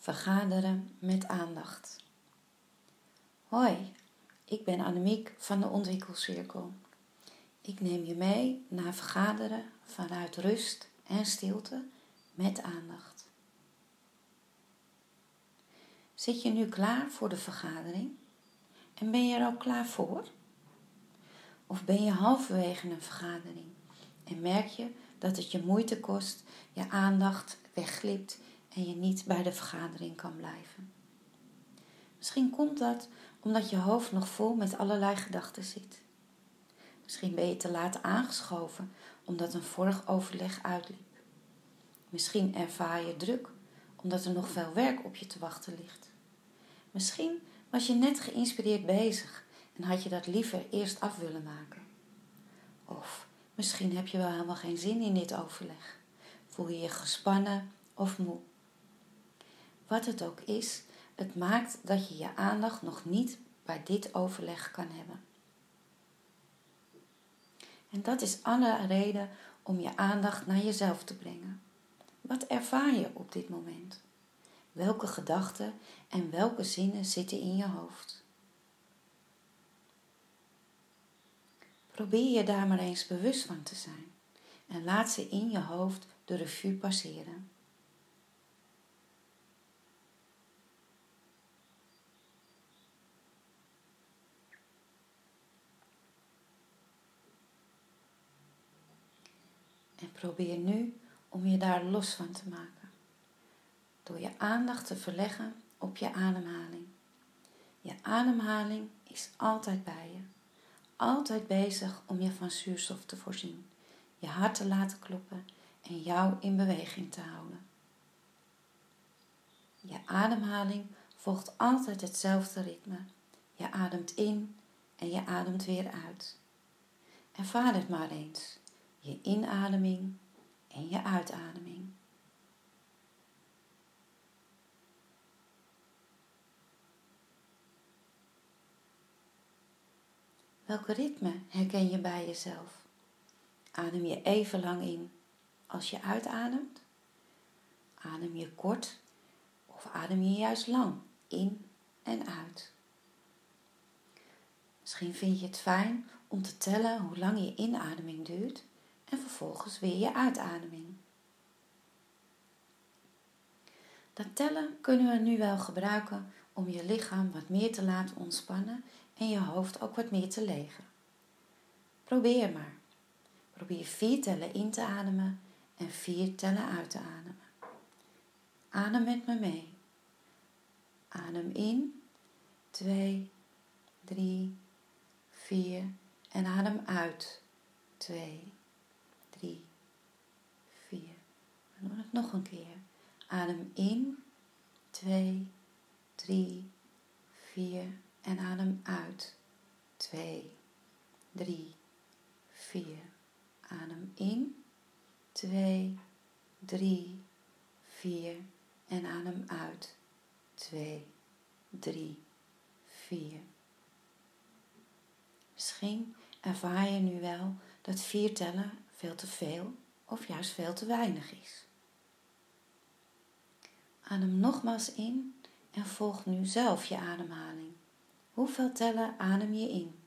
Vergaderen met aandacht. Hoi, ik ben Annemiek van de Ontwikkelcirkel. Ik neem je mee naar vergaderen vanuit rust en stilte met aandacht. Zit je nu klaar voor de vergadering? En ben je er ook klaar voor? Of ben je halverwege een vergadering en merk je dat het je moeite kost, je aandacht wegglipt en je niet bij de vergadering kan blijven. Misschien komt dat omdat je hoofd nog vol met allerlei gedachten zit. Misschien ben je te laat aangeschoven omdat een vorig overleg uitliep. Misschien ervaar je druk omdat er nog veel werk op je te wachten ligt. Misschien was je net geïnspireerd bezig en had je dat liever eerst af willen maken. Of misschien heb je wel helemaal geen zin in dit overleg. Voel je je gespannen of moe. Wat het ook is, het maakt dat je je aandacht nog niet bij dit overleg kan hebben. En dat is alle reden om je aandacht naar jezelf te brengen. Wat ervaar je op dit moment? Welke gedachten en welke zinnen zitten in je hoofd? Probeer je daar maar eens bewust van te zijn en laat ze in je hoofd de revue passeren. En probeer nu om je daar los van te maken. Door je aandacht te verleggen op je ademhaling. Je ademhaling is altijd bij je. Altijd bezig om je van zuurstof te voorzien. Je hart te laten kloppen en jou in beweging te houden. Je ademhaling volgt altijd hetzelfde ritme. Je ademt in en je ademt weer uit. Ervaar het maar eens je inademing en je uitademing. Welke ritme herken je bij jezelf? Adem je even lang in als je uitademt? Adem je kort of adem je juist lang in en uit? Misschien vind je het fijn om te tellen hoe lang je inademing duurt en vervolgens weer je uitademing. Dat tellen kunnen we nu wel gebruiken om je lichaam wat meer te laten ontspannen en je hoofd ook wat meer te legen. Probeer maar. Probeer vier tellen in te ademen en vier tellen uit te ademen. Adem met me mee. Adem in, 2, 3, 4 en adem uit, 2, 3, 4. We doen het nog een keer. Adem in, 2, 3, 4 en adem uit. 2, 3, 4. Adem in, 2, 3, 4 en adem uit. 2, 3, 4. Misschien ervaar je nu wel dat vier tellen veel te veel of juist veel te weinig is. Adem nogmaals in en volg nu zelf je ademhaling. Hoeveel tellen adem je in?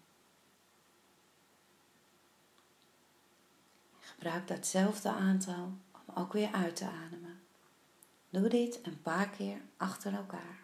Gebruik datzelfde aantal om ook weer uit te ademen. Doe dit een paar keer achter elkaar.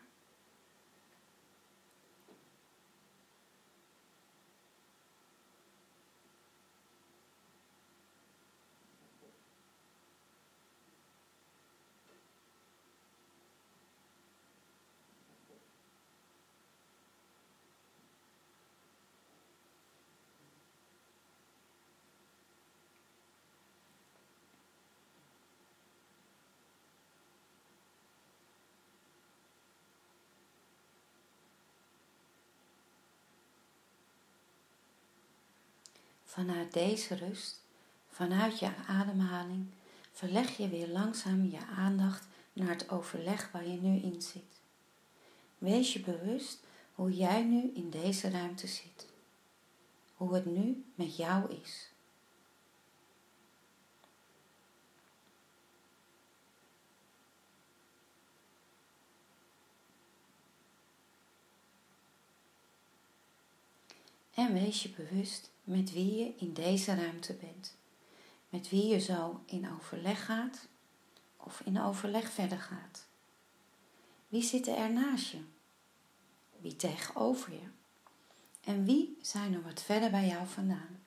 Vanuit deze rust, vanuit je ademhaling, verleg je weer langzaam je aandacht naar het overleg waar je nu in zit. Wees je bewust hoe jij nu in deze ruimte zit. Hoe het nu met jou is. En wees je bewust met wie je in deze ruimte bent. Met wie je zo in overleg gaat of in overleg verder gaat. Wie zit er naast je? Wie tegenover je? En wie zijn er wat verder bij jou vandaan?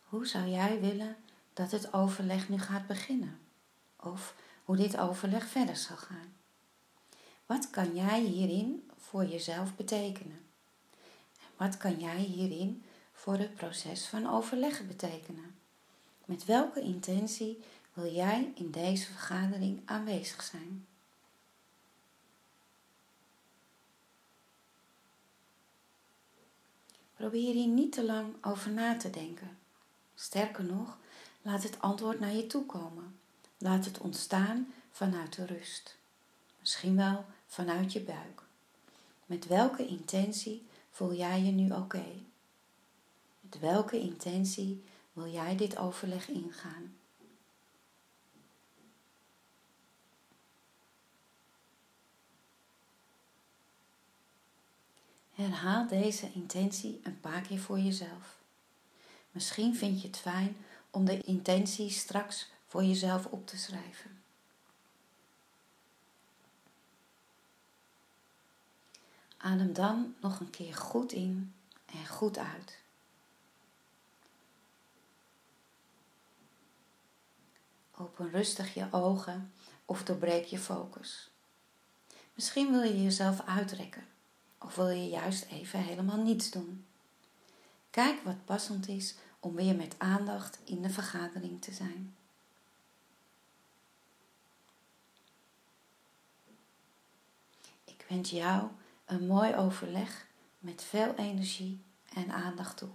Hoe zou jij willen dat het overleg nu gaat beginnen? Of hoe dit overleg verder zal gaan? Wat kan jij hierin voor jezelf betekenen? En wat kan jij hierin voor het proces van overleggen betekenen? Met welke intentie wil jij in deze vergadering aanwezig zijn? Probeer hier niet te lang over na te denken. Sterker nog, laat het antwoord naar je toe komen. Laat het ontstaan vanuit de rust. Misschien wel vanuit je buik. Met welke intentie voel jij je nu oké? Met welke intentie wil jij dit overleg ingaan? Herhaal deze intentie een paar keer voor jezelf. Misschien vind je het fijn om de intentie straks voor jezelf op te schrijven. Adem dan nog een keer goed in en goed uit. Open rustig je ogen of doorbreek je focus. Misschien wil je jezelf uitrekken of wil je juist even helemaal niets doen. Kijk wat passend is om weer met aandacht in de vergadering te zijn. Ik wens jou een mooi overleg met veel energie en aandacht toe.